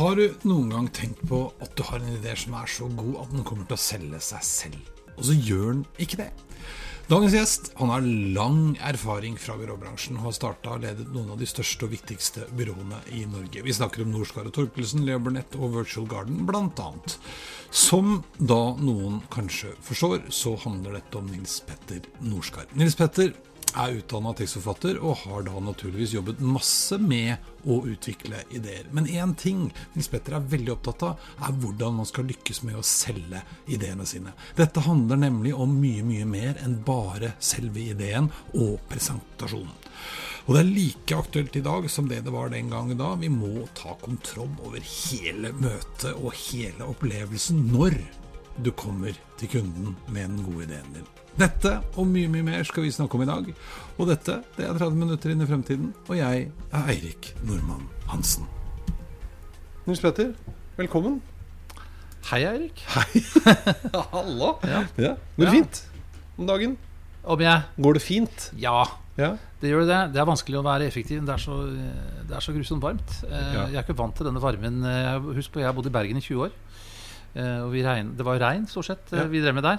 Har du noen gang tenkt på at du har en idé som er så god at den kommer til å selge seg selv, og så gjør den ikke det? Dagens gjest han har lang erfaring fra byråbransjen og har starta og ledet noen av de største og viktigste byråene i Norge. Vi snakker om Norskar og Torkelsen, Leo Burnett og Virtual Garden bl.a. Som da noen kanskje forstår, så handler dette om Nils Petter Norskar. Nils Petter er utdanna tekstforfatter og har da naturligvis jobbet masse med å utvikle ideer. Men én ting Nils Petter er veldig opptatt av, er hvordan man skal lykkes med å selge ideene sine. Dette handler nemlig om mye, mye mer enn bare selve ideen og presentasjonen. Og det er like aktuelt i dag som det det var den gangen da. Vi må ta kontroll over hele møtet og hele opplevelsen når du kommer til kunden med den gode ideen din. Dette og mye mye mer skal vi snakke om i dag. Og dette det er 30 minutter inn i fremtiden, og jeg er Eirik Normann Hansen. Nils Petter, velkommen. Hei, Eirik. Hei. Hallo. Ja. Ja. Går det Ja. fint om dagen? Om jeg Går det fint? Ja, Ja. det gjør det. Det er vanskelig å være effektiv. Det er så, det er så grusomt varmt. Eh, Ja. Jeg er ikke vant til denne varmen. Eh, Husk på, jeg har bodd i Bergen i 20 år. Eh, Og vi regn, det var regn, stort sett, Ja. vi drev med der.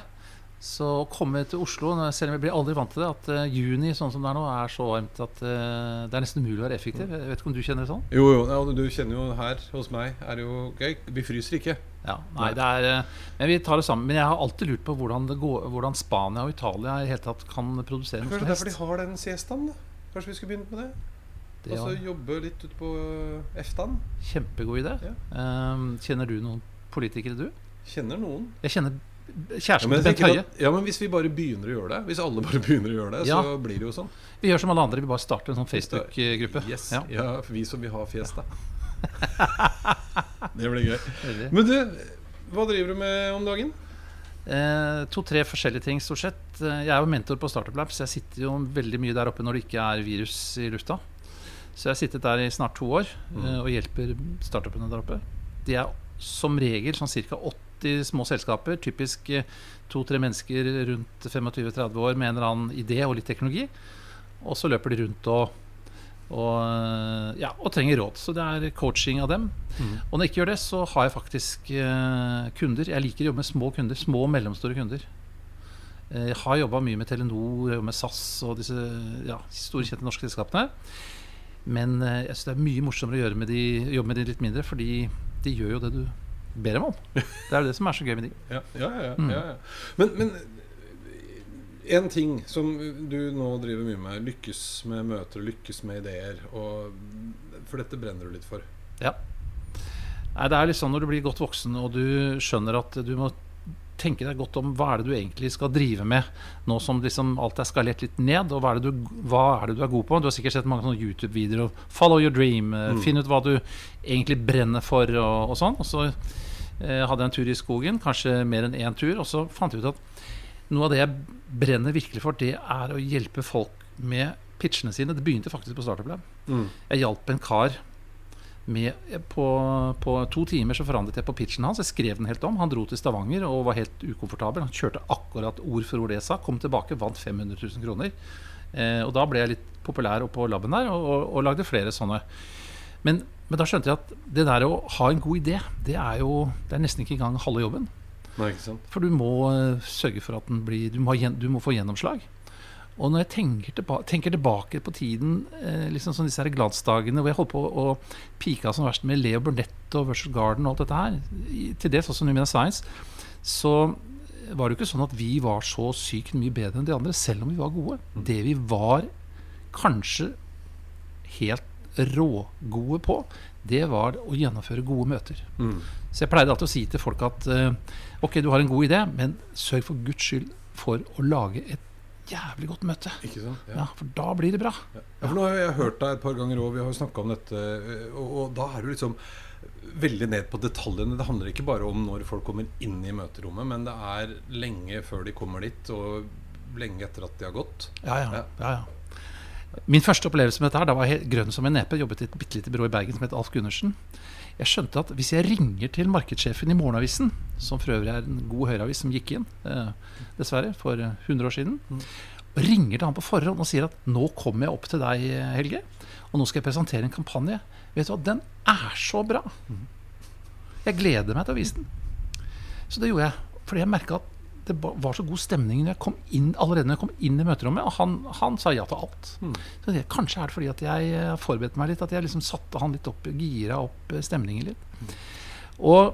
Så å komme til Oslo, selv om jeg blir aldri vant til det, at eh, juni sånn som det er nå, er så varmt at eh, det er nesten umulig å være effektiv. Jeg vet ikke om du kjenner det sånn? Jo, jo, ja, du kjenner jo her hos meg er det jo gøy. Vi fryser ikke. Ja, nei, det er, eh, men vi tar det sammen. Men jeg har alltid lurt på hvordan, det går, hvordan Spania og Italia i det hele tatt kan produsere noe Kanskje som derfor de har den siestaen, da. Kanskje vi skulle begynt med det? Det Og så jobbe litt ut på EFTA-en. Kjempegod idé. Um, kjenner du noen politikere, du? Kjenner noen. Jeg kjenner Ja kjæresten til Bent Høie. ja, men hvis vi bare begynner å gjøre det, hvis alle bare begynner å gjøre det, Ja. så blir det jo sånn. Vi gjør som alle andre, vi bare starter en sånn Facebook-gruppe. Yes. Ja. Ja. vi som vil ha fjes, da. det blir gøy. Men du, hva driver du med om dagen? Eh, To-tre forskjellige ting, stort sett. Eh, Jeg er jo mentor på Startup Lab, så jeg sitter jo veldig mye der oppe når det ikke er virus i lufta. Så jeg har sittet der i snart to år mm. og hjelper startupene der oppe. De er som regel sånn ca. 80 små selskaper, typisk eh, to-tre mennesker rundt 25-30 år med en eller annen idé og litt teknologi. Og så løper de rundt og, og, eh, ja, og trenger råd. Så det er coaching av dem. Og når jeg ikke gjør det, så har jeg faktisk eh, kunder. Jeg liker å jobbe med små kunder. Små og mellomstore kunder. Jeg har jobba mye med Telenor og med SAS og disse ja, store, kjente norske selskapene. Men jeg synes det er mye morsommere å med de, jobbe med de litt mindre, fordi de gjør jo det du ber dem om. Det er jo det som er så gøy med de. Ja, ja, ja. Mm. ja, ja. Men, men en ting som du nå driver mye med, lykkes med møter, lykkes med ideer, og, for dette brenner du litt for. Ja. Nei, det er litt sånn når du blir godt voksen og du skjønner at du må tenke deg godt om hva er det du egentlig skal drive med nå som liksom alt er skalert litt ned. Og hva er, det du, er det du er god på? Du har sikkert sett mange sånne YouTube-videoer. Follow your dream. eh, Mm. Finn ut hva du egentlig brenner for, og, og sånn. Og så eh, hadde jeg en tur i skogen, kanskje mer enn én tur, og så fant jeg ut at noe av det jeg brenner virkelig for, det er å hjelpe folk med pitchene sine. Det begynte faktisk på Startup Lab. Jeg hjalp en kar med, på, på to timer så forandret jeg på pitchen hans. Jeg skrev den helt om. Han dro til Stavanger og var helt ukomfortabel. Han kjørte akkurat ord for ord det jeg sa. Kom tilbake, vant 500 000 kroner. Eh, og da ble jeg litt populær oppe på laben der og, og, og lagde flere sånne. Men, men da skjønte jeg at det der å ha en god idé, det er jo det er nesten ikke engang halve jobben. For du må eh, sørge for at den blir Du må, du må få gjennomslag. Og når jeg tenker, tilba tenker tilbake på tiden, eh, liksom sånn disse her glansdagene hvor jeg holdt på å pika som verst med Leo Burnett og Virtual Garden og alt dette her, til dels også Numina Science, så var det jo ikke sånn at vi var så sykt mye bedre enn de andre, selv om vi var gode. Det vi var kanskje helt rågode på, det var å gjennomføre gode møter. Mm. Så jeg pleide alltid å si til folk at eh, ok, du har en god idé, men sørg for guds skyld for å lage et jævlig godt møte. Ikke sant? Ja, For da blir det bra. Ja, for nå har jeg hørt deg et par ganger òg, vi har jo snakka om dette, og, og da er du liksom veldig ned på detaljene. Det handler ikke bare om når folk kommer inn i møterommet, men det er lenge før de kommer dit, og lenge etter at de har gått. Ja, ja. Ja. ja, ja. Min første opplevelse med dette her, da var jeg grønn som en nepe. Jobbet i et bitte lite byrå i Bergen som het Alf Gundersen. Jeg skjønte at hvis jeg ringer til markedssjefen i Morgenavisen, som for øvrig er en god høyreavis som gikk inn, eh, dessverre, for eh, 100 år siden, og ringer til han på forhånd og sier at nå kommer jeg opp til deg, eh, Helge, og nå skal jeg presentere en kampanje. Vet du hva, den er så bra! Jeg gleder meg til å vise den. Så det gjorde jeg. Fordi jeg merka at det var så god stemning når jeg kom inn, allerede når jeg kom inn i møterommet. Og han, han sa ja til alt. Mm. Så det, kanskje er det fordi at jeg har forberedte meg litt, at jeg liksom satte han litt opp, gira opp eh, stemningen litt. Og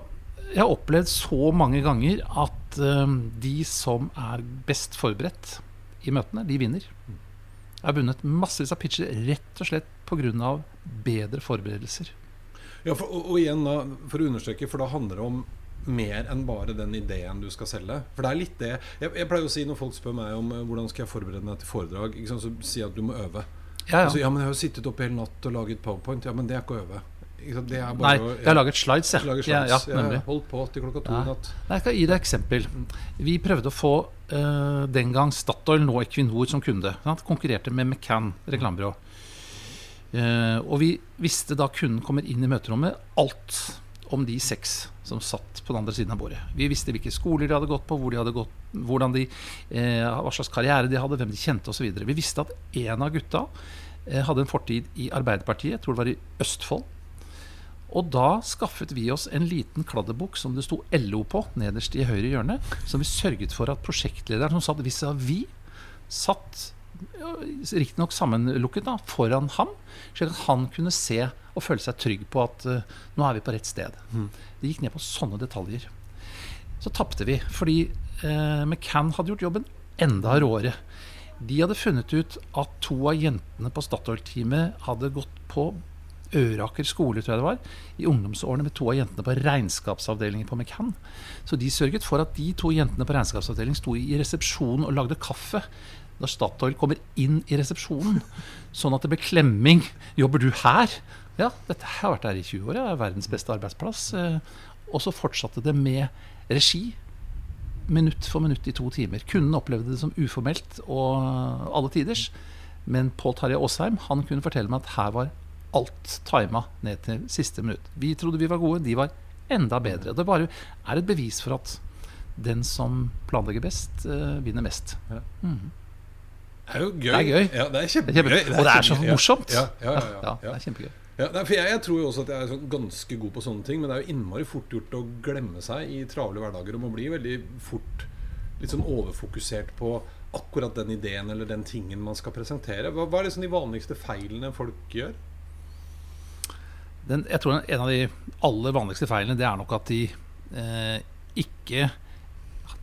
jeg har opplevd så mange ganger at um, de som er best forberedt i møtene, de vinner. Jeg har vunnet massevis av pitcher rett og slett pga. bedre forberedelser. Ja, for, og, og igjen da, for å understreke, for da handler det om mer enn bare den ideen du skal selge. For det er litt det Jeg, jeg pleier å si når folk spør meg om eh, hvordan skal jeg forberede meg til foredrag, sant, så sier jeg at du må øve. Ja, Altså, ja. ja, men jeg har jo sittet oppe hele natt og laget powerpoint. Ja, men det er ikke å øve. Sant? Det er Nei, å jeg har laget slides, jeg. Lager slides. ja, Ja, jeg holdt på til klokka to Ja. i natt. Nei, Jeg skal gi deg et eksempel. Vi prøvde å få uh, den gang Statoil, nå Equinor, som kunde. Sant? Konkurrerte med McCann reklamebyrå. Uh, og vi visste da kunden kommer inn i møterommet, alt om de seks som satt på den andre siden av bordet. Vi visste hvilke skoler de hadde gått på, hvor de hadde gått, de, eh, hva slags karriere de hadde, hvem de kjente osv. Vi visste at en av gutta eh, hadde en fortid i Arbeiderpartiet, jeg tror det var i Østfold. Og da skaffet vi oss en liten kladdebok som det sto LO på, nederst i høyre hjørne, som vi sørget for at prosjektlederen som satt vis-à-vis, satt riktignok sammenlukket da, foran ham, slik at han kunne se og føle seg trygg på at uh, nå er vi på rett sted. Det gikk ned på sånne detaljer. Så tapte vi, fordi uh, McCann hadde gjort jobben enda råere. De hadde funnet ut at to av jentene på Statoil-teamet hadde gått på Øraker skole, tror jeg det var, i ungdomsårene med to av jentene på regnskapsavdelingen på McCann. Så de sørget for at de to jentene på regnskapsavdelingen sto i resepsjonen og lagde kaffe når Statoil kommer inn i resepsjonen. Sånn at det ble klemming. Jobber du her? Ja, dette har vært her i 20 år. Er verdens beste arbeidsplass. Eh, Og så fortsatte det med regi. Minutt for minutt i to timer. Kunden opplevde det som uformelt og alle tiders. Men Pål Tarjei Aasheim han kunne fortelle meg at her var alt tima ned til siste minutt. Vi trodde vi var gode, de var enda bedre. Det bare er et bevis for at den som planlegger best, uh, vinner mest. Mm. Det er jo gøy. Det er gøy. Ja, det er Det er kjempegøy. kjempegøy. Og det er så morsomt. Ja, ja, ja, ja, Ja, ja. det er kjempegøy. Ja, for jeg, jeg tror jo også at jeg er sånn ganske god på sånne ting, men det er jo innmari fort gjort å glemme seg i travle hverdager. Og man blir veldig fort litt sånn overfokusert på akkurat den ideen eller den tingen man skal presentere. Hva, hva er liksom de vanligste feilene folk gjør? Den, jeg tror en av de aller vanligste feilene Det er nok at de eh, ikke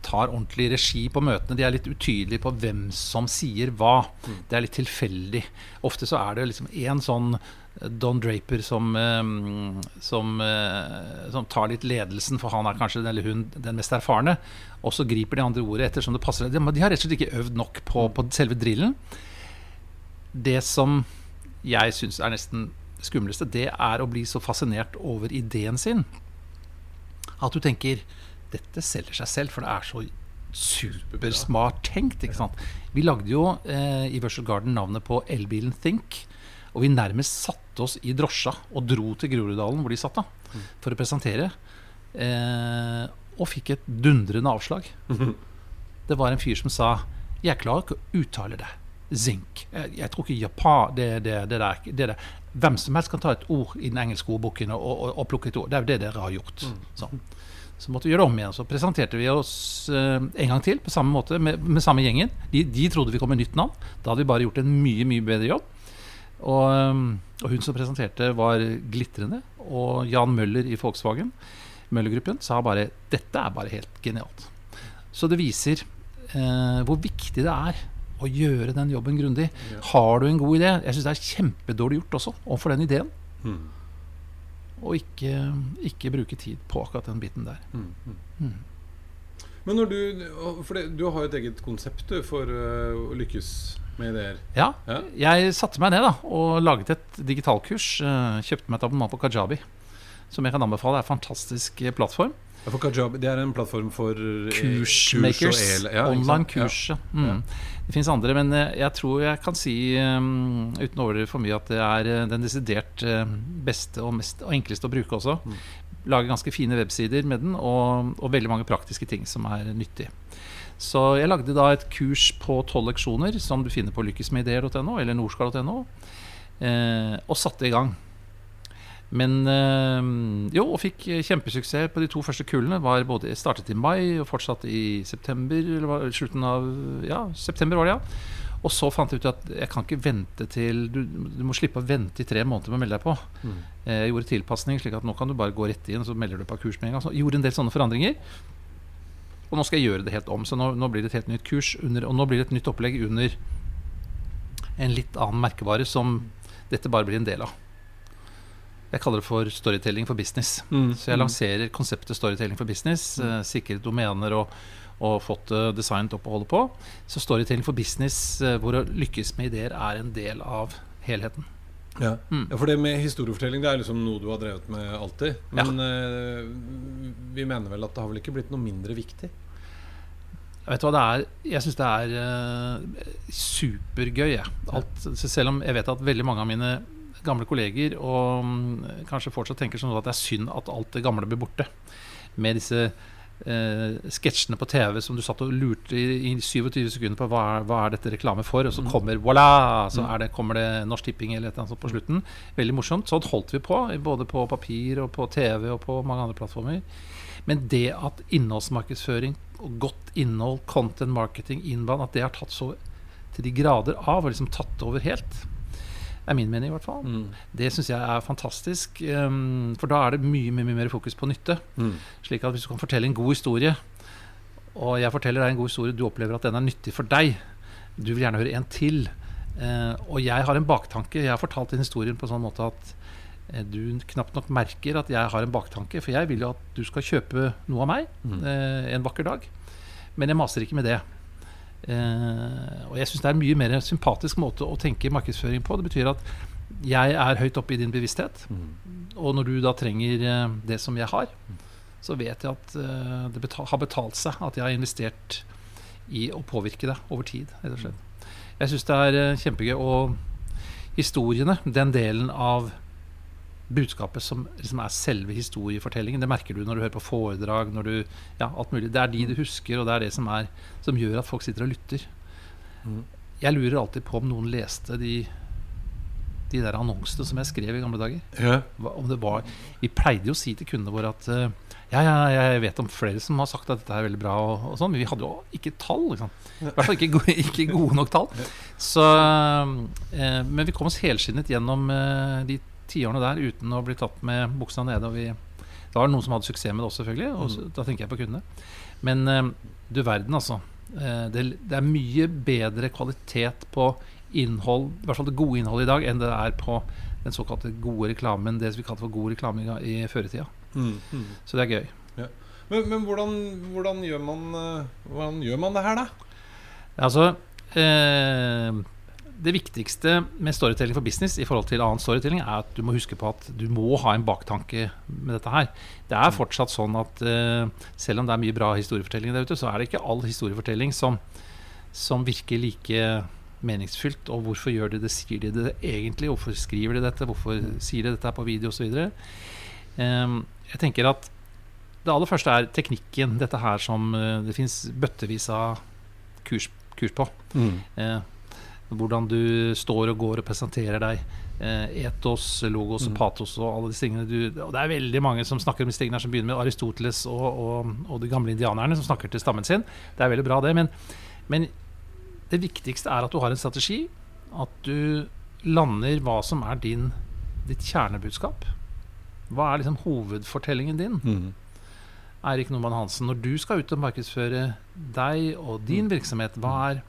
tar ordentlig regi på møtene. De er litt utydelige på hvem som sier hva. Det er litt tilfeldig. Ofte så er det liksom én sånn Don Draper som, eh, som, eh, som tar litt ledelsen, for han er kanskje den, eller hun den mest erfarne. Og så griper de andre ordet ettersom det passer. De, har rett og slett ikke øvd nok på, på selve drillen. Det som jeg syns er nesten skumleste, det er å bli så fascinert over ideen sin at du tenker dette selger seg selv, for det er så supersmart tenkt. ikke sant? Vi lagde jo eh, i Virtual Garden navnet på elbilen Think. Og vi nærmest satte oss i drosja og dro til Groruddalen, hvor de satt, da, for å presentere. Eh, og fikk et dundrende avslag. Det var en fyr som sa 'Jeg klarer ikke å uttale det'. Zinc. Jeg, jeg tror ikke Japan det, det, det, der, det der. Hvem som helst kan ta et ord i den engelske ordboken og, og, og plukke et ord. Det er jo det dere har gjort. Sånn. Så måtte vi gjøre det om igjen. Så presenterte vi oss eh, en gang til på samme måte med, med samme gjengen. De, de trodde vi kom med nytt navn. Da hadde vi bare gjort en mye mye bedre jobb. Og, um, og hun som presenterte, var glitrende. Og Jan Møller i Volkswagen, Møller-gruppen, sa bare 'Dette er bare helt genialt'. Så det viser eh, hvor viktig det er å gjøre den jobben grundig. Ja. Har du en god idé Jeg syns det er kjempedårlig gjort også overfor den ideen. Mm. Og ikke, ikke bruke tid på akkurat den biten der. Mm. Mm. Men når du For det, du har et eget konsept for uh, å lykkes med ideer. Ja, Ja. jeg satte meg ned da og laget et digitalkurs. Uh, Kjøpte meg et abonnement på Kajabi. Som jeg kan anbefale. Det er en fantastisk eh, plattform. Ja, for Kajabi det er en plattform for Kursmakers. kurs el- ja, online kurs. Ja. Mm. Det fins andre, men jeg tror jeg kan si, um, uten å overdrive for mye, at det er den desidert beste og, mest, og enkleste å bruke også. Mm. Lager ganske fine websider med den, og, og veldig mange praktiske ting som er nyttig. Så jeg lagde da et kurs på tolv leksjoner som du finner på lykkesmedideer.no eller norskal.no, eh, og satte i gang. Men eh, jo, og fikk kjempesuksess på de to første kullene. Var både startet i mai og fortsatte i september. Eller slutten av Ja, september var det, ja. Og så fant jeg ut at jeg kan ikke vente til Du, du må slippe å vente i tre måneder med å melde deg på. Mm. Eh, Jeg gjorde tilpasning, slik at nå kan du bare gå rett inn og så melder du på kurs med en gang. Så jeg gjorde en del sånne forandringer. Og nå skal jeg gjøre det helt om. Så nå, nå blir det et helt nytt kurs. Under, og nå blir det et nytt opplegg under en litt annen merkevare som dette bare blir en del av. Jeg kaller det for storytelling for business. Mm. Så jeg lanserer konseptet storytelling for business. Mm. sikret domener og, og fått det designet opp og holde på. Så storytelling for business, eh, hvor å lykkes med ideer, er en del av helheten. Ja. Mm. ja, for det med historiefortelling Det er liksom noe du har drevet med alltid. Men eh, vi mener vel at det har vel ikke blitt noe mindre viktig? Vet du hva det er? Jeg syns det er uh, supergøy. jeg. Alt, selv om jeg vet at veldig mange av mine gamle kolleger og um, kanskje fortsatt tenker sånn at det er synd at alt det gamle blir borte. Med disse eh, sketsjene på TV som du satt og lurte i, i 27 sekunder på hva er, hva er dette reklame for, og så Mm. kommer voilà! Så Mm. er det, kommer det Norsk Tipping eller et eller annet sånt på slutten. Veldig morsomt. Sånn holdt vi på, både på papir og på TV og på mange andre plattformer. Men det at innholdsmarkedsføring og godt innhold, content marketing, innband, at det har tatt så til de grader av og liksom tatt over helt, er min mening i hvert fall. Mm. Det syns jeg er fantastisk. Um, for da er det mye, mye, mye mer fokus på nytte. Mm. Slik at hvis du kan fortelle en god historie, og jeg forteller deg en god historie, du opplever at den er nyttig for deg, du vil gjerne høre en til. Uh, og jeg har en baktanke. Jeg har fortalt den historien på en sånn måte at uh, du knapt nok merker at jeg har en baktanke. For jeg vil jo at du skal kjøpe noe av meg Mm. uh, en vakker dag. Men jeg maser ikke med det. Eh, og jeg syns det er en mye mer sympatisk måte å tenke markedsføring på. Det betyr at jeg er høyt oppe i din bevissthet. Mm. Og når du da trenger eh, det som jeg har, så vet jeg at eh, det betal har betalt seg at jeg har investert i å påvirke deg over tid, rett og slett. Jeg syns det er kjempegøy. Og historiene, den delen av budskapet som liksom er selve historiefortellingen, det merker du når du hører på foredrag, når du Ja, alt mulig. Det er de du husker, og det er det som, er, som gjør at folk sitter og lytter. Mm. Jeg lurer alltid på om noen leste de de der annonsene som jeg skrev i gamle dager. Ja. Hva, om det var, vi pleide jo å si til kundene våre at eh, ja, ja, jeg vet om flere som har sagt at dette er veldig bra, og, og sånn, men vi hadde jo ikke tall. Liksom. I hvert fall ikke, ikke gode nok tall. Så, eh, men vi kom oss helskinnet gjennom eh, de tiårene der uten å bli tatt med buksa nede. Og vi, da var det noen som hadde suksess med det også, selvfølgelig. Og så, da tenker jeg på kundene. Men eh, du verden, altså. Eh, det, det er mye bedre kvalitet på innhold, i hvert fall det gode innholdet i dag, enn det er på den såkalte gode reklamen, det som vi kalte for god reklame i, føretida. Mm. Mm. Så det er gøy. Men, men hvordan, hvordan, gjør man, eh, hvordan gjør man det her, da? Altså eh, Det viktigste med storytelling for business i forhold til annen storytelling, er at du må huske på at du må ha en baktanke med dette her. Det er fortsatt sånn at uh, selv om det er mye bra historiefortelling der ute, så er det ikke all historiefortelling som, som virker like meningsfylt. Og hvorfor gjør de det? Sier de det egentlig? Hvorfor skriver de dette? Hvorfor sier de dette på video osv.? Um, jeg tenker at det aller første er teknikken. Dette her som eh, det fins bøttevis av kurs, kurs på. Mm. Eh, hvordan du står og går og presenterer deg. Eh, etos, logos og Mm. patos og alle disse tingene. Du, og det er veldig mange som snakker om disse tingene som begynner med Aristoteles og, og, og de gamle indianerne som snakker til stammen sin. Det er veldig bra, det. Men, men det viktigste er at du har en strategi. At du lander hva som er din, ditt kjernebudskap. Hva er liksom hovedfortellingen din? Mm. Eirik Normann Hansen, når du skal ut og markedsføre deg og din virksomhet, hva er,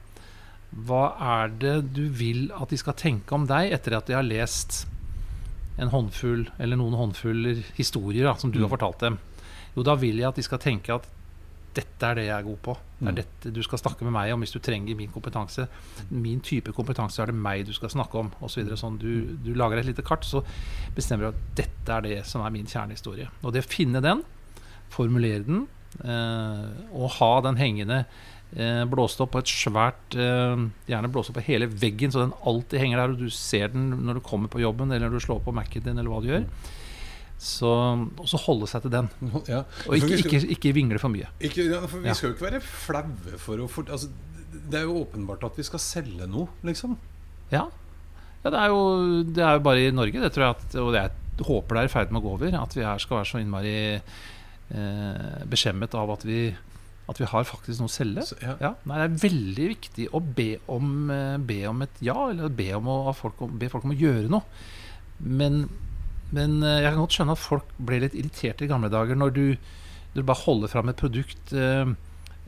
hva er det du vil at de skal tenke om deg etter at de har lest en håndfull eller noen håndfuller historier da, som du Mm. har fortalt dem? Jo, da vil jeg at de skal tenke at dette er det jeg er god på. Det er Mm. dette du skal snakke med meg om hvis du trenger min kompetanse. Min type kompetanse er det meg du skal snakke om, osv. Så sånn, du, du lager et lite kart, så bestemmer du at dette er det som er min kjernehistorie. Og det å finne den, formulere den, eh, og ha den hengende eh, blåst opp på et svært eh, Gjerne blåst opp på hele veggen, så den alltid henger der, og du ser den når du kommer på jobben, eller når du slår på Mac-en din, eller hva du gjør. Så, og så holde seg til den, Ja. og ikke, ikke, ikke vingle for mye. Ikke, ja, for vi skal jo ikke være flaue for å for, altså, Det er jo åpenbart at vi skal selge noe, liksom. Ja, ja det, er jo, det er jo bare i Norge, det tror jeg, at, og jeg håper det er i ferd med å gå over, at vi her skal være så innmari eh, beskjemmet av at vi, at vi har faktisk noe å selge. Så, ja. Ja, nei, Det er veldig viktig å be om, eh, be om et ja, eller be, om å, folk, om- be folk om å gjøre noe. Men, men eh, jeg kan godt skjønne at folk ble litt irritert i gamle dager når du, du bare holder fram et produkt, eh,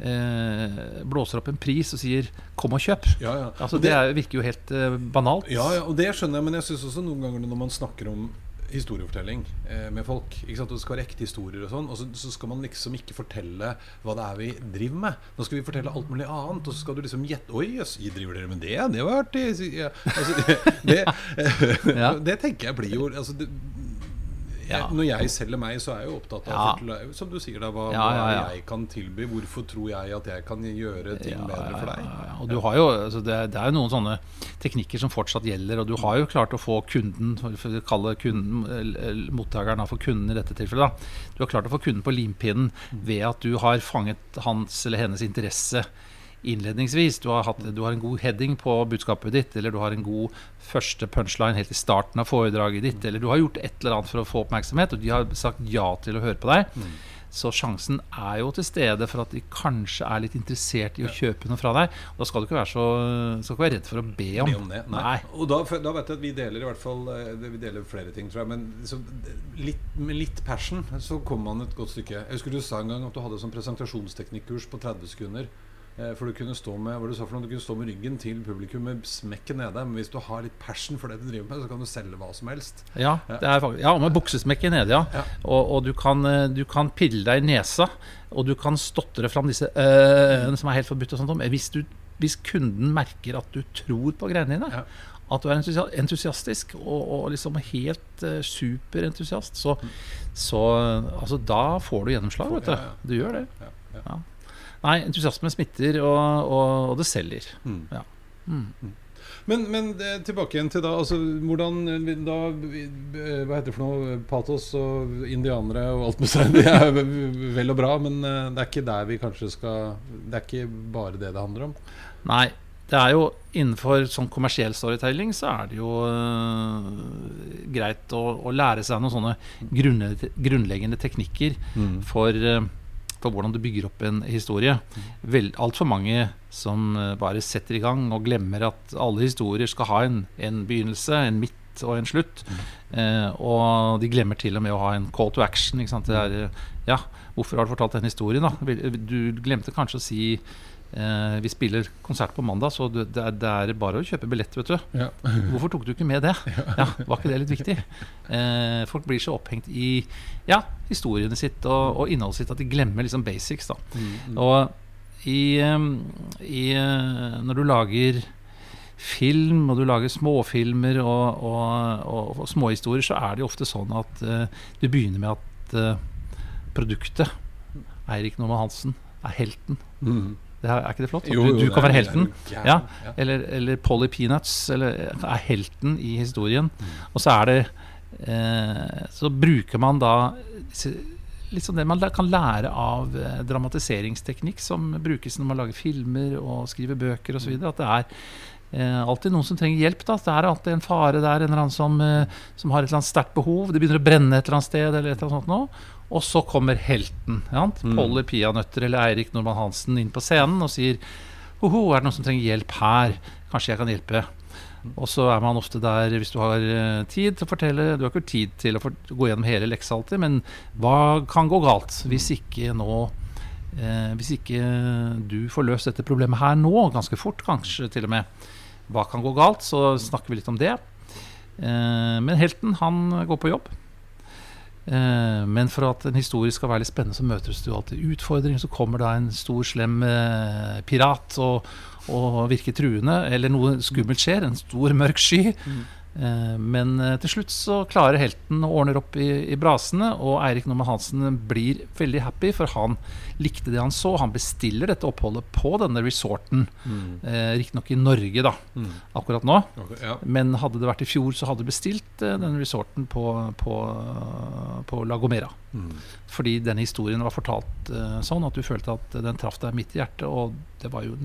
eh, blåser opp en pris og sier 'kom og kjøp'. Ja, ja. Altså, Og det er, virker jo helt eh, banalt. Ja, ja, og det skjønner jeg, men jeg syns også noen ganger når man snakker om historiefortelling eh, med folk ikke sant? og Det skal være ekte historier og sånn, og så, så skal man liksom ikke fortelle hva det er vi driver med. Nå skal vi fortelle alt mulig annet, og så skal du liksom gjette Oi, jøss, driver dere med det? Det var artig. Ja, altså, det, det tenker jeg blir jo altså, det, Ja. Når jeg selger meg, så er jeg jo opptatt av Ja. Som du sier, da, hva, Ja, hva jeg kan tilby. Hvorfor tror jeg at jeg kan gjøre ting bedre for deg? Og du har jo, altså det, det er jo noen sånne teknikker som fortsatt gjelder, og du har jo klart å få kunden, for for å kalle kunden, mottakeren for kunden i dette tilfellet, da. du har klart å få kunden på limpinnen ved at du har fanget hans eller hennes interesse innledningsvis. Du har, hatt, du har en god heading på budskapet ditt, eller du har en god første punchline helt i starten av foredraget ditt, eller du har gjort et eller annet for å få oppmerksomhet, og de har sagt ja til å høre på deg. Så sjansen er jo til stede for at de kanskje er litt interessert i å kjøpe noe fra deg. Og da skal du ikke være så skal ikke være redd for å be om. Be om det. Nei. Nei. Og da, da vet jeg at vi deler i hvert fall eh, Vi deler flere ting, tror jeg. Men så, litt, med litt passion så kommer man et godt stykke. Jeg husker du sa en gang at du hadde sånn presentasjonsteknikkurs på 30 sekunder. Eh, For du kunne stå med hva du sa for noe? Du kunne stå med ryggen til publikum med smekket nede. Men hvis du har litt passion for det du driver med, så kan du selge hva som helst. Ja, det er faktisk, ja med buksesmekket nede, ja. Ja. Og, og du, kan, eh, du kan pille deg i nesa, og du kan stotre fram disse øh-ene som er helt forbudt. og sånt. om. Hvis, du, hvis kunden merker at du tror på greiene dine, Ja. at du er entusiastisk og, og liksom helt uh, superentusiast, så, så eh, altså, da får du gjennomslag, vet du. Du gjør det. Ja, ja. Nei, entusiasme smitter, og, og, og det selger. Mm. Ja. Mm. Men, men eh, tilbake igjen til da altså, Hvordan eh, da eh, Hva heter det for noe? Patos og indianere og alt med seg. Det er vel og bra, men det er ikke der vi kanskje skal Det er ikke bare det det handler om. Nei, det er jo innenfor sånn kommersiell storytelling så er det jo uh, greit å, å lære seg noen sånne grunne, grunnleggende teknikker for, øh, for hvordan du bygger opp en historie. Altfor mange som øh, bare setter i gang og glemmer at alle historier skal ha en, en begynnelse, en midt og en slutt. Eh, og de glemmer til og med å ha en call to action. Er, øh, ja, hvorfor har du fortalt den historien? da? Du glemte kanskje å si Eh, vi spiller konsert på mandag, så det, det, er, det er bare å kjøpe billett, vet du. Ja. Hvorfor tok du ikke med det? Ja, Var ikke det litt viktig? Eh, folk blir så opphengt i ja, historiene sitt og, og innholdet sitt at de glemmer liksom basics. da. Og i, i, eh, når du lager film, og du lager småfilmer og, og, og, og småhistorier, så er det jo ofte sånn at uh, du begynner med at uh, produktet, Eirik Normann Hansen, er helten. Mm. Det er, ikke det flott? Jo, du, du jo, kan være helten. Ja, ja. eller, eller Polly Peanuts eller, er helten i historien. Mm. Og så er det eh, Så bruker man da litt sånn det man kan lære av eh, dramatiseringsteknikk som brukes når man lager filmer og skriver bøker osv. At det er eh, alltid noen som trenger hjelp. Da. Det er alltid en fare der, en eller annen som, eh, som har et eller annet sterkt behov. Det begynner å brenne et eller annet sted. Eller et eller annet sånt nå. Og så kommer helten. Ja? Mm. Polly Peanøtter eller Eirik Normann Hansen inn på scenen og sier Hoho, er det noen som trenger hjelp her? Kanskje jeg kan hjelpe? Og så er man ofte der hvis du har eh, tid til å fortelle Du har ikke tid til å gå gjennom hele leksa alltid, men hva kan gå galt hvis ikke nå Eh, hvis ikke du får løst dette problemet her nå, ganske fort kanskje til og med, hva kan gå galt? Så snakker vi litt om det. Eh, men helten, han går på jobb. Eh, men for at en historie skal være litt spennende, så møtes du alltid utfordringer. Så kommer da en stor, slem eh, pirat og, og virker truende, eller noe skummelt skjer. En stor, mørk sky. Mm. Eh, Men eh, til slutt så klarer helten å ordne opp i, i brasene, og Eirik Normann Hansen blir veldig happy, for han likte det han så. Han bestiller dette oppholdet på denne resorten, Mm. eh, riktignok i Norge da, Mm. akkurat nå. Okay, Ja. Men hadde det vært i fjor, så hadde du bestilt eh, denne resorten på, på, på La Gomera. Mm. Fordi denne historien var fortalt eh, sånn at du følte at den traff deg midt i hjertet, og det var jo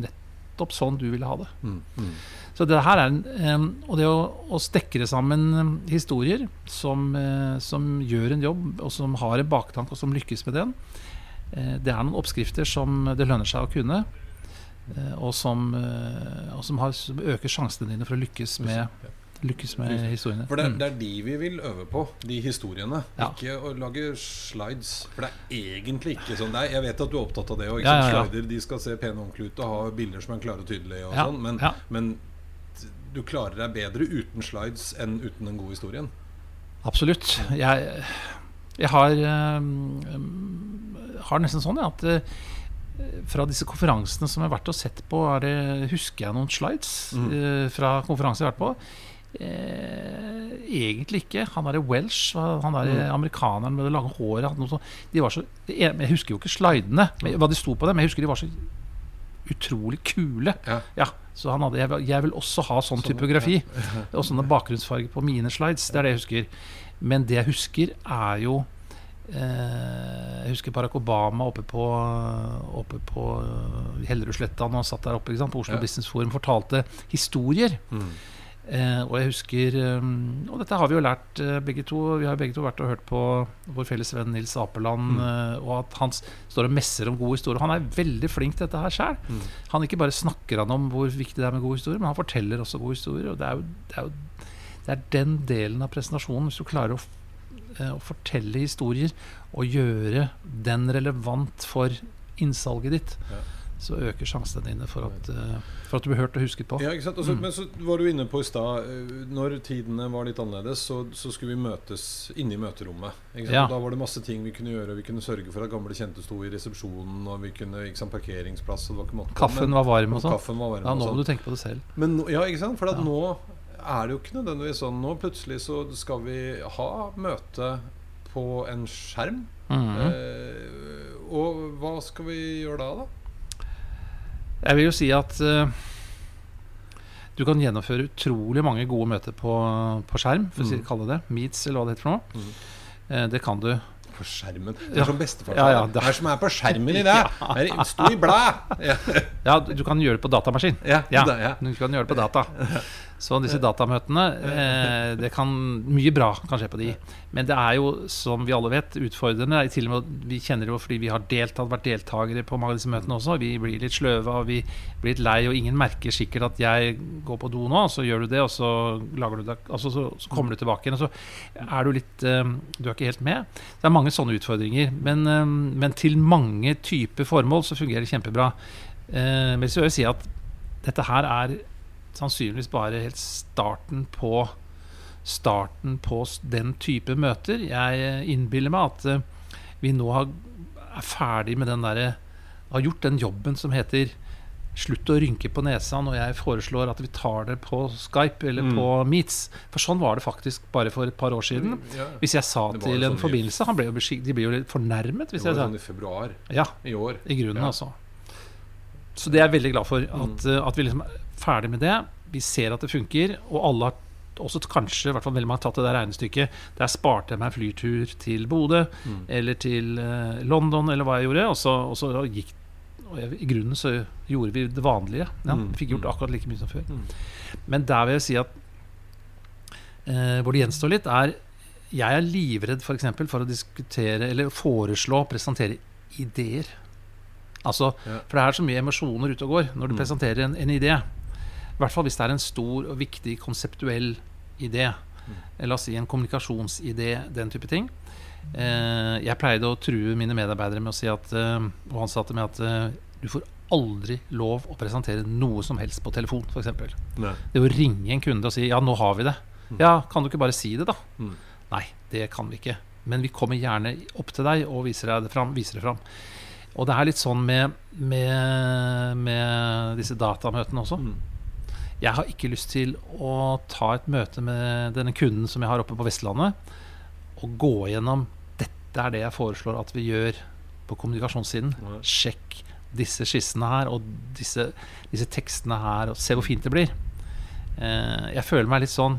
nettopp sånn du ville ha det. Mm. Mm. Så det her er en, Og det å, å stekre sammen historier som, eh, som gjør en jobb, og som har en baktank, og som lykkes med den, eh, det er noen oppskrifter som det lønner seg å kunne. eh, Og som, og som, har, som øker sjansene dine for å lykkes med, lykkes med historiene. For det Mm. det er de vi vil øve på, de historiene. Ja. Ikke å lage slides. For det er egentlig ikke sånn. Er, jeg vet at du er opptatt av det òg. Ja, ja, ja. Slider de skal se pene og ordentlige ut og ha bilder som er klare og tydelige. Og Ja, sånn, men, ja. men du klarer deg bedre uten slides enn uten den gode historien. Absolutt. Jeg, jeg har, eh, har nesten sånn ja, at eh, fra disse konferansene som jeg har vært og sett på, er det, husker jeg noen slides Mm. eh, fra konferanser jeg har vært på. Eh, egentlig ikke. Han derre Welsh, han der Mm. amerikaneren med det lange håret. De var så, jeg husker jo ikke slidene, men hva de sto på dem. Men jeg husker de var så utrolig kule. Ja. Ja, så han hadde, jeg, vil- jeg vil også ha sånn Sånn, typografi. Og sånne bakgrunnsfarger på mine slides. Det er det jeg husker. Men det jeg husker, er jo eh, Jeg husker Barack Obama oppe på, oppe på eh, Hellerudsletta når han satt der oppe på Oslo Ja. Business Forum fortalte historier. Mm. Eh, og jeg husker eh, Og dette har vi jo lært eh, begge to. Vi har begge to vært og hørt på vår felles venn Nils Apeland. Mm. eh, og at han står og messer om gode historier. Han er veldig flink til dette her sjøl. Mm. Han ikke bare snakker han om hvor viktig det er med gode historier, men han forteller også gode historier. Og det er jo, det er, jo, det er den delen av presentasjonen. Hvis du klarer å, eh, å fortelle historier og gjøre den relevant for innsalget ditt, Ja. Så øker sjansene dine for at, eh, for at du blir hørt og husket på. Ja, ikke sant? Og Mm. Men så var du inne på i stad eh, Når tidene var litt annerledes, så, så skulle vi møtes inne i møterommet. Ja. Da var det masse ting vi kunne gjøre. Vi kunne sørge for at gamle kjente sto i resepsjonen, og vi kunne ikke sant, parkeringsplass. Og det var ikke måte på. Kaffen var varm og sånn. Ja, nå sånn. må du tenke på det selv. Men ja, ikke sant? For at Ja. nå er det jo ikke nødvendigvis sånn. Nå plutselig så skal vi ha møte på en skjerm. Mhm. Eh, og hva skal vi gjøre da, da? Jeg vil jo si at eh, du kan gjennomføre utrolig mange gode møter på, på skjerm, for å si, Mm. kalle det Meets, eller hva det heter for noe. Mm. Eh, det kan du. På skjermen. Det Ja. er som bestefar Ja, ja, det- Det er som er på skjermen i det. Det er- Sto i blæ! Ja. Ja, du kan gjøre det på datamaskin. Ja, Ja, ja. du kan gjøre det på data. Så disse datamøtene eh, Det kan Mye bra kan skje på de. Men det er jo, som vi alle vet, utfordrende. Til og med, vi kjenner det jo fordi vi har deltatt, vært deltakere på mange av disse møtene også. Vi blir litt sløve og vi blir litt lei, og ingen merker sikkert at jeg går på do nå. Så gjør du det, og så, det, altså, så, så kommer du tilbake igjen. Og så er du litt eh, Du er ikke helt med. Det er mange sånne utfordringer. Men, eh, men til mange typer formål så fungerer det kjempebra. Eh, men så vil jeg si at dette her er sannsynligvis bare helt starten på Starten på den type møter. Jeg eh, innbiller meg at eh, vi nå har, er ferdig med den derre Har gjort den jobben som heter Slutt å rynke på nesa når jeg foreslår at vi tar det på Skype eller Mm. på Meets. For sånn var det faktisk bare for et par år siden. Ja. Hvis jeg sa til jo en sånn forbindelse han ble jo De blir jo litt fornærmet Det var jeg sa sånn i februar Ja, i år. i grunnen, Ja. altså. Så det er jeg veldig glad for. At, Mm. uh, at vi liksom ferdig med det. Vi ser at det funker, og alle har også kanskje, i hvert fall veldig mange har tatt det der regnestykket. Der sparte jeg meg flytur til Bodø Mm. eller til uh, London, eller hva jeg gjorde. Og så, og så gikk og jeg, I grunnen så gjorde vi det vanlige. Ja, Mm. vi fikk gjort akkurat like mye som før. Mm. Men der vil jeg si at eh, hvor det gjenstår litt, er Jeg er livredd for, eksempel, for å diskutere eller foreslå, presentere ideer. Altså, Ja. For det er så mye emosjoner ute og går når du Mm. presenterer en, en idé. I hvert fall hvis det er en stor og viktig konseptuell idé. eh, La oss si en kommunikasjonsidé, den type ting. Eh, jeg pleide å true mine medarbeidere med å si at, eh, og ansatte med at eh, du får aldri lov å presentere noe som helst på telefon, f.eks. Det å ringe en kunde og si 'ja, nå har vi det'. Ja, kan du ikke bare si det, da? Mm. Nei, det kan vi ikke. Men vi kommer gjerne opp til deg og viser deg det fram. Viser det fram. Og det er litt sånn med, med, med disse datamøtene også. Mm. Jeg har ikke lyst til å ta et møte med denne kunden som jeg har oppe på Vestlandet, og gå gjennom Dette er det jeg foreslår at vi gjør på kommunikasjonssiden. Nei. Sjekk disse skissene her og disse, disse tekstene her, og se hvor fint det blir. Eh, jeg føler meg litt sånn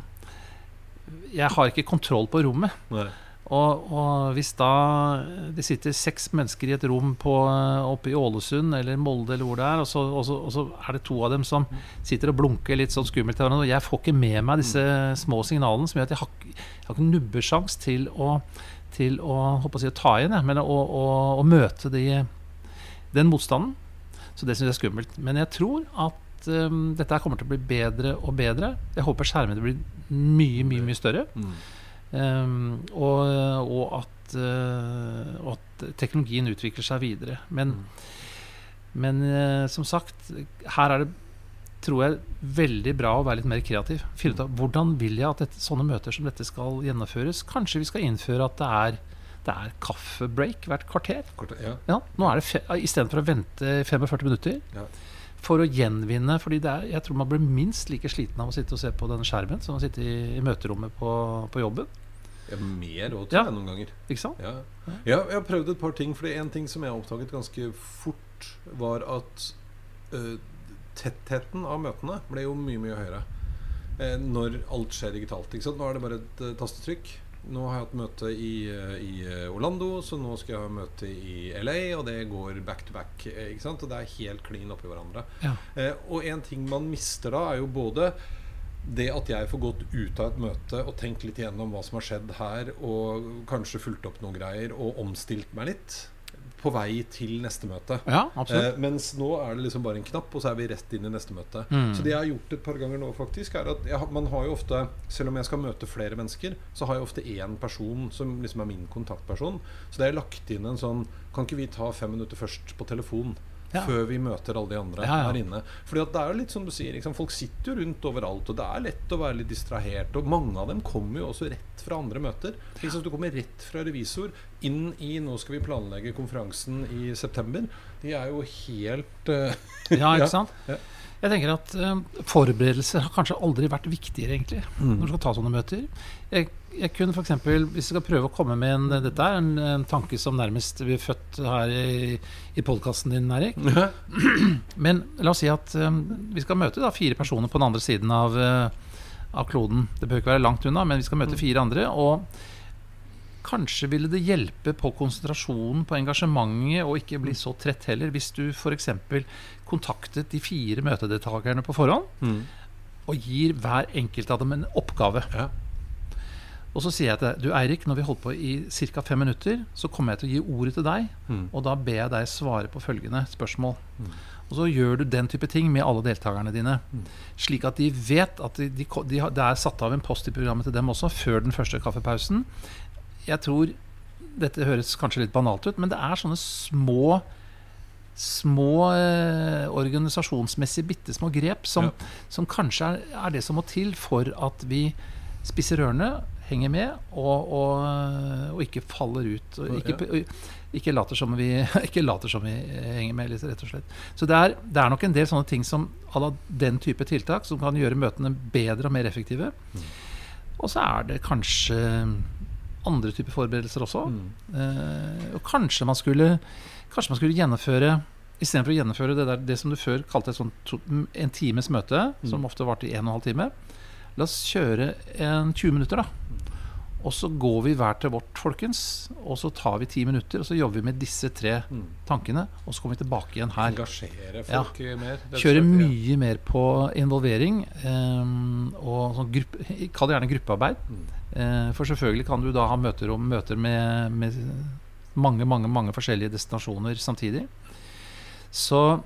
Jeg har ikke kontroll på rommet. Nei. Og, og hvis da det sitter seks mennesker i et rom på, oppe i Ålesund eller Molde eller hvor det er, og så, og, så, og så er det to av dem som sitter og blunker litt sånn skummelt til hverandre, og jeg får ikke med meg disse små signalene som gjør at jeg har, jeg har ikke nubbesjans til å, til å, å, si, å ta igjen, men å, møte de, den motstanden. Så det syns jeg er skummelt. Men jeg tror at um, dette kommer til å bli bedre og bedre. Jeg håper skjermene blir mye, mye, mye større. Mm. Um, og, og, at, uh, og at teknologien utvikler seg videre. Men, men uh, som sagt, her er det tror jeg veldig bra å være litt mer kreativ. Finne ut av hvordan vil jeg at dette, sånne møter som dette skal gjennomføres. Kanskje vi skal innføre at det er, det er kaffebreak hvert kvarter. kvarter ja. Ja, nå er det Istedenfor å vente 45 minutter. Ja. For å gjenvinne fordi det er, jeg tror man blir minst like sliten av å sitte og se på den skjermen som å sitte i, i møterommet på, på jobben. Ja, mer òg, Ja. tror jeg, noen ganger. Ikke sant? Ja. ja, jeg har prøvd et par ting. For en ting som jeg oppdaget ganske fort, var at uh, tettheten av møtene ble jo mye, mye høyere uh, når alt skjer digitalt. Ikke sant? Nå er det bare et uh, tastetrykk. Nå har jeg hatt møte i, eh, i eh, Orlando, så nå skal jeg ha møte i LA, og det går back to back. eh, Ikke sant? Og det er helt klin oppi hverandre. Ja. Eh, og en ting man mister da, er jo både det at jeg får gått ut av et møte og tenkt litt igjennom hva som har skjedd her, og kanskje fulgt opp noen greier og omstilt meg litt på vei til neste møte. Ja, absolutt. Eh, mens nå er det liksom bare en knapp, og så er vi rett inn i neste møte. Mm. Så det jeg har gjort et par ganger nå, faktisk, er at jeg, man har jo ofte Selv om jeg skal møte flere mennesker, så har jeg ofte én person som liksom er min kontaktperson. Så det er lagt inn en sånn Kan ikke vi ta fem minutter først på telefon? Før vi møter alle de andre her inne. Fordi at det er jo litt som du sier, liksom, folk sitter jo rundt overalt, og det er lett å være litt distrahert. Og mange av dem kommer jo også rett fra andre møter. Liksom. Du kommer rett fra revisor inn i 'nå skal vi planlegge konferansen i september'. De er jo helt uh, Ja, Ja. ikke sant? Ja. Jeg tenker at eh, Forberedelser har kanskje aldri vært viktigere, egentlig, Mm. når du skal ta sånne møter. Jeg, jeg kunne for eksempel, Hvis du skal prøve å komme med en Dette er en, en tanke som nærmest blir født her i, i podkasten din, Erik. Men la oss si at eh, vi skal møte da, fire personer på den andre siden av, eh, av kloden. Det bør ikke være langt unna, men vi skal møte fire andre. Og kanskje ville det hjelpe på konsentrasjonen, på engasjementet, og ikke bli så trett heller, hvis du f.eks. kontaktet de fire møtedeltakerne på forhånd, Mm. og gir hver enkelt av dem en oppgave. Ja. Og så sier jeg til deg Du Eirik, når vi holdt på i ca. fem minutter, så kommer jeg til å gi ordet til deg. Mm. Og da ber jeg deg svare på følgende spørsmål. Og så gjør du den type ting med alle deltakerne dine. Slik at de vet at de, de, de, det er satt av en post i programmet til dem også, før den første kaffepausen. Jeg tror Dette høres kanskje litt banalt ut, men det er sånne små Små eh, organisasjonsmessige bitte små grep som, Ja. som kanskje er, er det som må til for at vi spisser ørene, henger med og, og, og ikke faller ut. Og ikke, ikke, later som vi, ikke later som vi henger med, rett og slett. Så det er, det er nok en del sånne ting som à la den type tiltak som kan gjøre møtene bedre og mer effektive. Og så er det kanskje andre typer forberedelser også. Mm. Eh, og kanskje man skulle Kanskje man skulle gjennomføre Istedenfor å gjennomføre det, der, det som du før kalte et sånt to, en times møte, som ofte varte i en og en halv time, la oss kjøre en 20 minutter, da. Og så går vi hver til vårt, folkens. Og så tar vi ti minutter, og så jobber vi med disse tre Mm. tankene. Og så kommer vi tilbake igjen her. Engasjere Ja. folk mer. Kjøre. Ja. mye mer på involvering. Um, og sånn gruppe, Kall det gjerne gruppearbeid. Mm. Uh, for selvfølgelig kan du da ha møter, om, møter med, med mange, mange, mange forskjellige destinasjoner samtidig. Så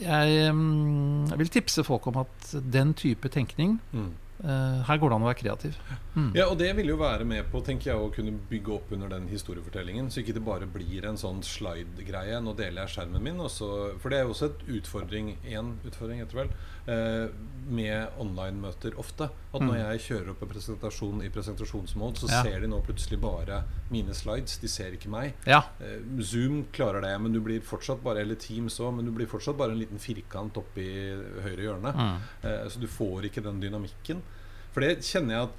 jeg, um, jeg vil tipse folk om at den type tenkning Mm. Eh, her går det an å være kreativ. Mm. Ja, og det vil jo være med på tenker jeg, å kunne bygge opp under den historiefortellingen. Så ikke det bare blir en sånn slide-greie. Nå deler jeg skjermen min. Også, for det er jo også et utfordring en utfordring, etter vel, med online-møter ofte. At når Mm. jeg kjører opp en presentasjon i presentasjonsmål, så Ja. ser de nå plutselig bare mine slides. De ser ikke meg. Ja. Eh, Zoom klarer det, men du blir fortsatt bare eller Teams også, men du blir fortsatt bare en liten firkant oppi høyre hjørne. Mm. Eh, Så du får ikke den dynamikken. For det kjenner jeg at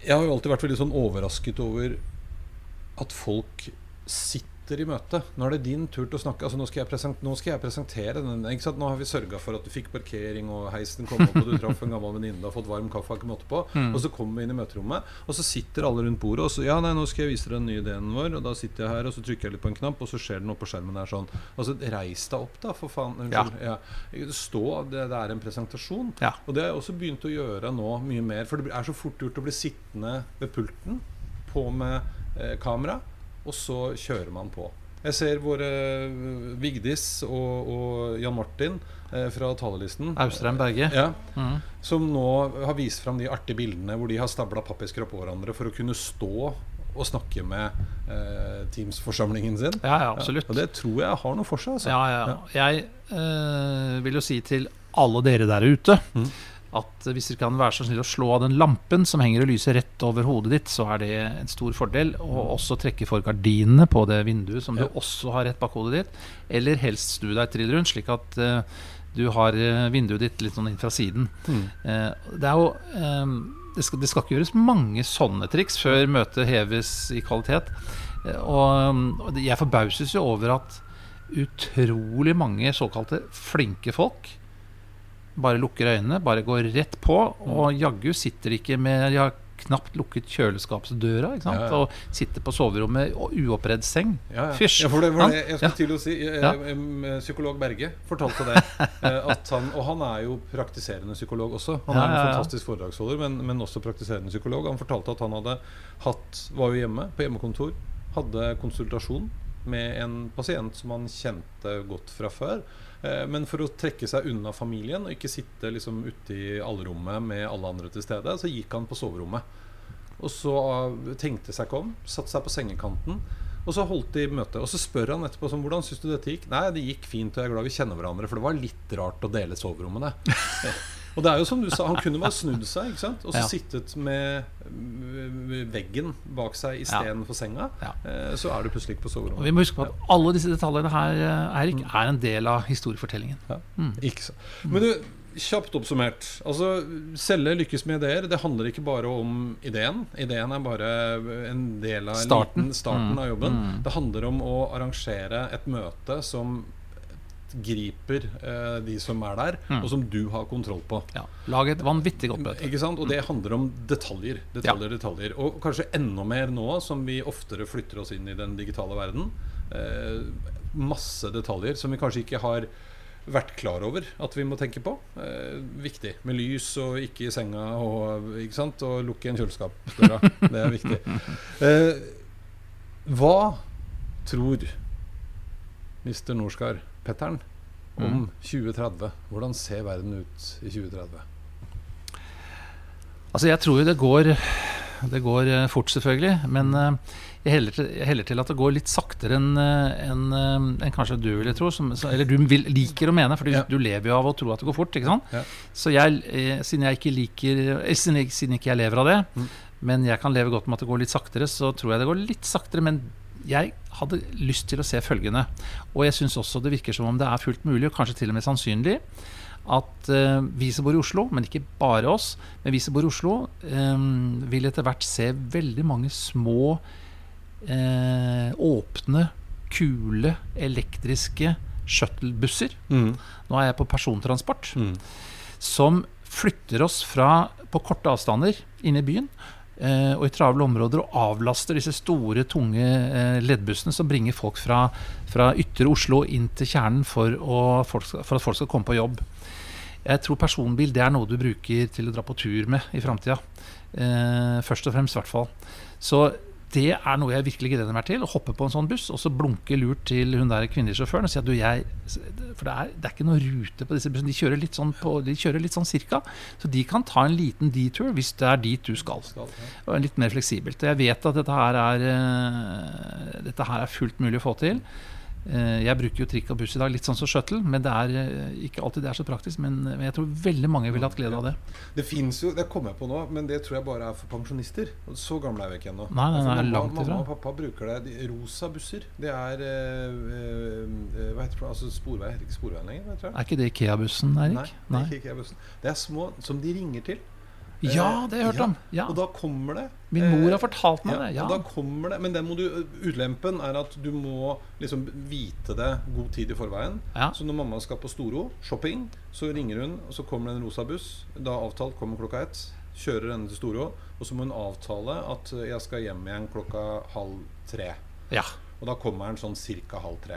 Jeg har jo alltid vært veldig sånn overrasket over at folk sitter i møte. Nå er det din tur til å snakke. Altså, nå, skal jeg present, nå skal jeg presentere den. Nå har vi sørga for at du fikk parkering, og heisen kom opp, og du traff en gammel venninne og har fått varm kaffe. ikke måte på Mm. Og så kommer vi inn i møterommet, og så sitter alle rundt bordet og så Ja, nei, nå skal jeg vise dere den nye ideen vår, og da sitter jeg her, og så trykker jeg litt på en knapp, og så skjer det noe på skjermen der sånn. Altså, reis deg opp, da, for faen. Unnskyld. Ja. Stå, det, det er en presentasjon. Ja. Og det har jeg også begynt å gjøre nå mye mer. For det er så fort gjort å bli sittende ved pulten, på med eh, kamera, og så kjører man på. Jeg ser våre eh, Vigdis og, og Jan Martin eh, fra talerlisten. Austrheim Berge. Ja, Mm. som nå har vist fram de artige bildene hvor de har stabla pappesker oppå hverandre for å kunne stå og snakke med eh, Teams-forsamlingen sin. Ja, ja, absolutt. Og det tror jeg har noe for seg. Altså. Ja, ja. Jeg eh, vil jo si til alle dere der ute Mm. At hvis dere kan være så snill å slå av den lampen som henger og lyser rett over hodet ditt, så er det en stor fordel. Og også trekke for gardinene på det vinduet som Ja. du også har rett bak hodet ditt. Eller helst snu deg trill rundt, slik at eh, du har eh, vinduet ditt litt sånn inn fra siden. Mm. Eh, det er jo det, skal, det skal ikke gjøres mange sånne triks før møtet heves i kvalitet. Og, og jeg forbauses jo over at utrolig mange såkalte flinke folk bare lukker øynene, bare går rett på, og jaggu sitter ikke med De har knapt lukket kjøleskapsdøra? Ja, ja. og sitter på soverommet og uoppredd seng. Ja, ja. Fysj. Det det jeg skulle til å si. Eh, Ja. Psykolog Berge fortalte det. eh, han, og han er jo praktiserende psykolog også. Han er en fantastisk foredragsholder, men, men også praktiserende psykolog. Han fortalte at han hadde hatt, var jo hjemme på hjemmekontor, hadde konsultasjon med en pasient som han kjente godt fra før. Eh, Men for å trekke seg unna familien og ikke sitte liksom ute i allrommet med alle andre til stede, så gikk han på soverommet. Og så uh, tenkte seg ikke om, satte seg på sengekanten. Og så holdt de møte. Og så spør han etterpå sånn, hvordan syns du dette gikk. Nei, det gikk fint, og jeg er glad vi kjenner hverandre. For det var litt rart å dele soverommene. og det er jo som du sa, han kunne bare snudd seg, ikke sant? Og så Ja. sittet med veggen bak seg istedenfor senga. Ja. Eh, Så er du plutselig ikke på soverommet. vi må huske på at alle disse detaljene her Erik, er en del av historiefortellingen. Ja. Mm. Ikke sant. Men du, kjapt oppsummert. Altså, Selge lykkes med ideer. Det handler ikke bare om ideen. Ideen er bare en del av Starten. Liten, starten Mm. av jobben. Mm. Det handler om å arrangere et møte som griper eh, de som er der, Mm. og som du har kontroll på. Ja. Lag et vanvittig godt møte. Ikke sant? Og det handler om detaljer. Detaljer, detaljer. Og kanskje enda mer nå som vi oftere flytter oss inn i den digitale verden. Eh, masse detaljer som vi kanskje ikke har vært klar over at vi må tenke på. Eh, viktig. Med lys og ikke i senga og, ikke sant? og lukke igjen kjøleskapsdøra. Det er viktig. Eh, hva tror Mr. Norskar Petter'n om 2030? Hvordan ser verden ut i 2030? Altså Jeg tror jo det går Det går eh, fort, selvfølgelig. Men eh, jeg heller til, jeg heller til at det går litt saktere enn en, eh, kanskje du ville tro. Som, eller du vil, liker å mene, for du, Ja. du lever jo av å tro at det går fort. ikke sant? Ja. Så jeg, siden jeg ikke liker siden, jeg, siden ikke jeg lever av det, Mm. men jeg kan leve godt med at det går litt saktere, så tror jeg det går litt saktere. Men jeg hadde lyst til å se følgende. Og jeg syns også det virker som om det er fullt mulig, og kanskje til og med sannsynlig, at eh, vi som bor i Oslo, men ikke bare oss, men vi som bor i Oslo, eh, vil etter hvert se veldig mange små, eh, åpne, kule, elektriske shuttlebusser. Mm. Nå er jeg på persontransport. Mm. Som flytter oss fra på korte avstander inne i byen og i travle områder og avlaster disse store, tunge eh, leddbussene som bringer folk fra, fra ytre Oslo inn til kjernen for, å, for at folk skal komme på jobb. Jeg tror personbil det er noe du bruker til å dra på tur med i framtida. Eh, først og fremst, i hvert fall. Så det er noe jeg virkelig gleder meg til. Å hoppe på en sånn buss og så blunke lurt til hun der kvinnelige sjåføren og si at du, jeg For det er, det er ikke noe rute på disse bussene. De kjører litt sånn, på, de kjører litt sånn cirka. Så de kan ta en liten detour hvis det er dit du skal. Og litt mer fleksibelt. Og jeg vet at dette her er, eh, dette her er fullt mulig å få til. Eh, Jeg bruker jo trikk og buss i dag, litt sånn som shuttle. Men det er eh, ikke alltid det er så praktisk. Men jeg tror veldig mange ville hatt glede av det. Det fins jo, det kommer jeg på nå, men det tror jeg bare er for pensjonister. Så gamle er vi ikke ennå. Nei, nei, For nei, mamma, langt mamma og pappa bruker det. De, rosa busser. Det er øh, Hva heter det? Altså Sporvei heter ikke Sporveien lenger? Er ikke det Ikea-bussen, Erik? Nei, det er ikke IKEA-bussen. Det er små som de ringer til. Ja, det har jeg hørt om. Ja. Og da kommer det Min mor har eh, fortalt meg ja, det. Ja. Og da kommer det Men den må du, utlempen er at du må liksom vite det god tid i forveien. Ja. Så når mamma skal på Storo, shopping, så ringer hun, og så kommer det en rosa buss. Da avtalt kommer klokka ett. Kjører henne til Storo. Og så må hun avtale at jeg skal hjem igjen klokka halv tre. ja. Og da kommer den sånn cirka halv tre.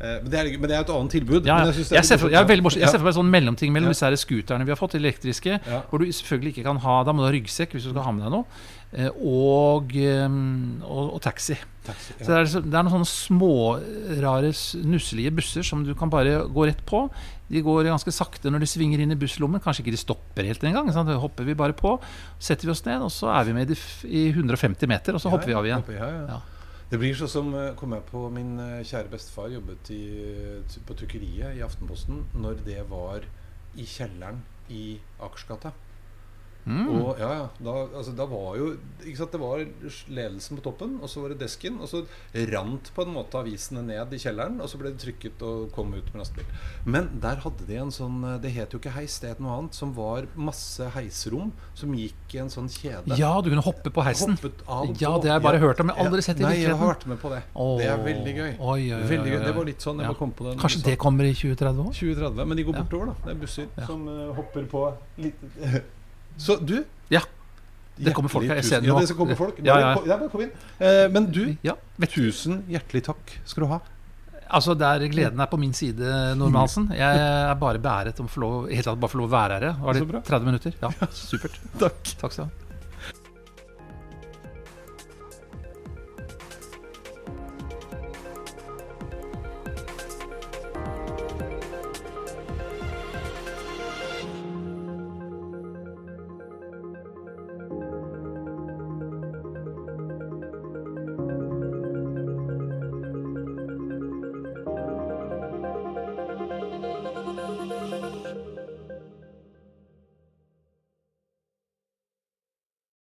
Eh, men, det er, men det er et annet tilbud. Ja, er Jeg, ser for, jeg, er jeg ser for meg en sånn mellomting mellom Ja. disse her scooterne vi har fått, elektriske, Ja. hvor du selvfølgelig ikke kan ha Da må du ha ryggsekk hvis du skal ha med deg noe, eh, og, eh, og, og taxi. Taxi, Så det er, det er noen sånne smårare, nusselige busser som du kan bare gå rett på. De går ganske sakte når de svinger inn i busslommen. Kanskje ikke de stopper helt engang. sant? Da hopper vi bare på, setter vi oss ned, og så er vi med i, i 150 meter, og så hopper vi av igjen. Hopper, ja, ja. Det blir sånn som eh, kom jeg på Min eh, kjære bestefar jobbet i, på trykkeriet i Aftenposten når det var i kjelleren i Akersgata. Mm. Og ja, ja, da, altså, da var jo ikke sant, Det var ledelsen på toppen, og så var det desken. Og så rant på en måte avisene ned i kjelleren, og så ble det trykket og kom ut med lastebil. Men der hadde de en sånn eh, Det het jo ikke heis, det het noe annet. Som var masse heisrom som gikk i en sånn kjede. Ja, du kunne hoppe på heisen. Av Ja, det har jeg bare hørt om. Jeg har aldri sett det i Nei, jeg har vært med på det. Oh. Det er veldig gøy. Oi, oi, oi, Veldig gøy. Det var litt sånn jeg Ja. kom på den. Kanskje det kommer i 20-30 år? 2030, men de går Ja. bortover, da. Det er busser Ja. som uh, hopper på litt Så du Ja. Det kommer folk her. Jeg ser det Ja, nå. det kommer folk. Ja, ja. Bare, bare kom inn. Eh, men du, Ja, tusen hjertelig takk skal du ha. Altså, der Gleden er på min side, Normann Hansen. Jeg er bare beæret om å få lov, helt tatt bare få lov å være her. Var det 30 minutter? Ja, supert. Takk. Takk skal du ha.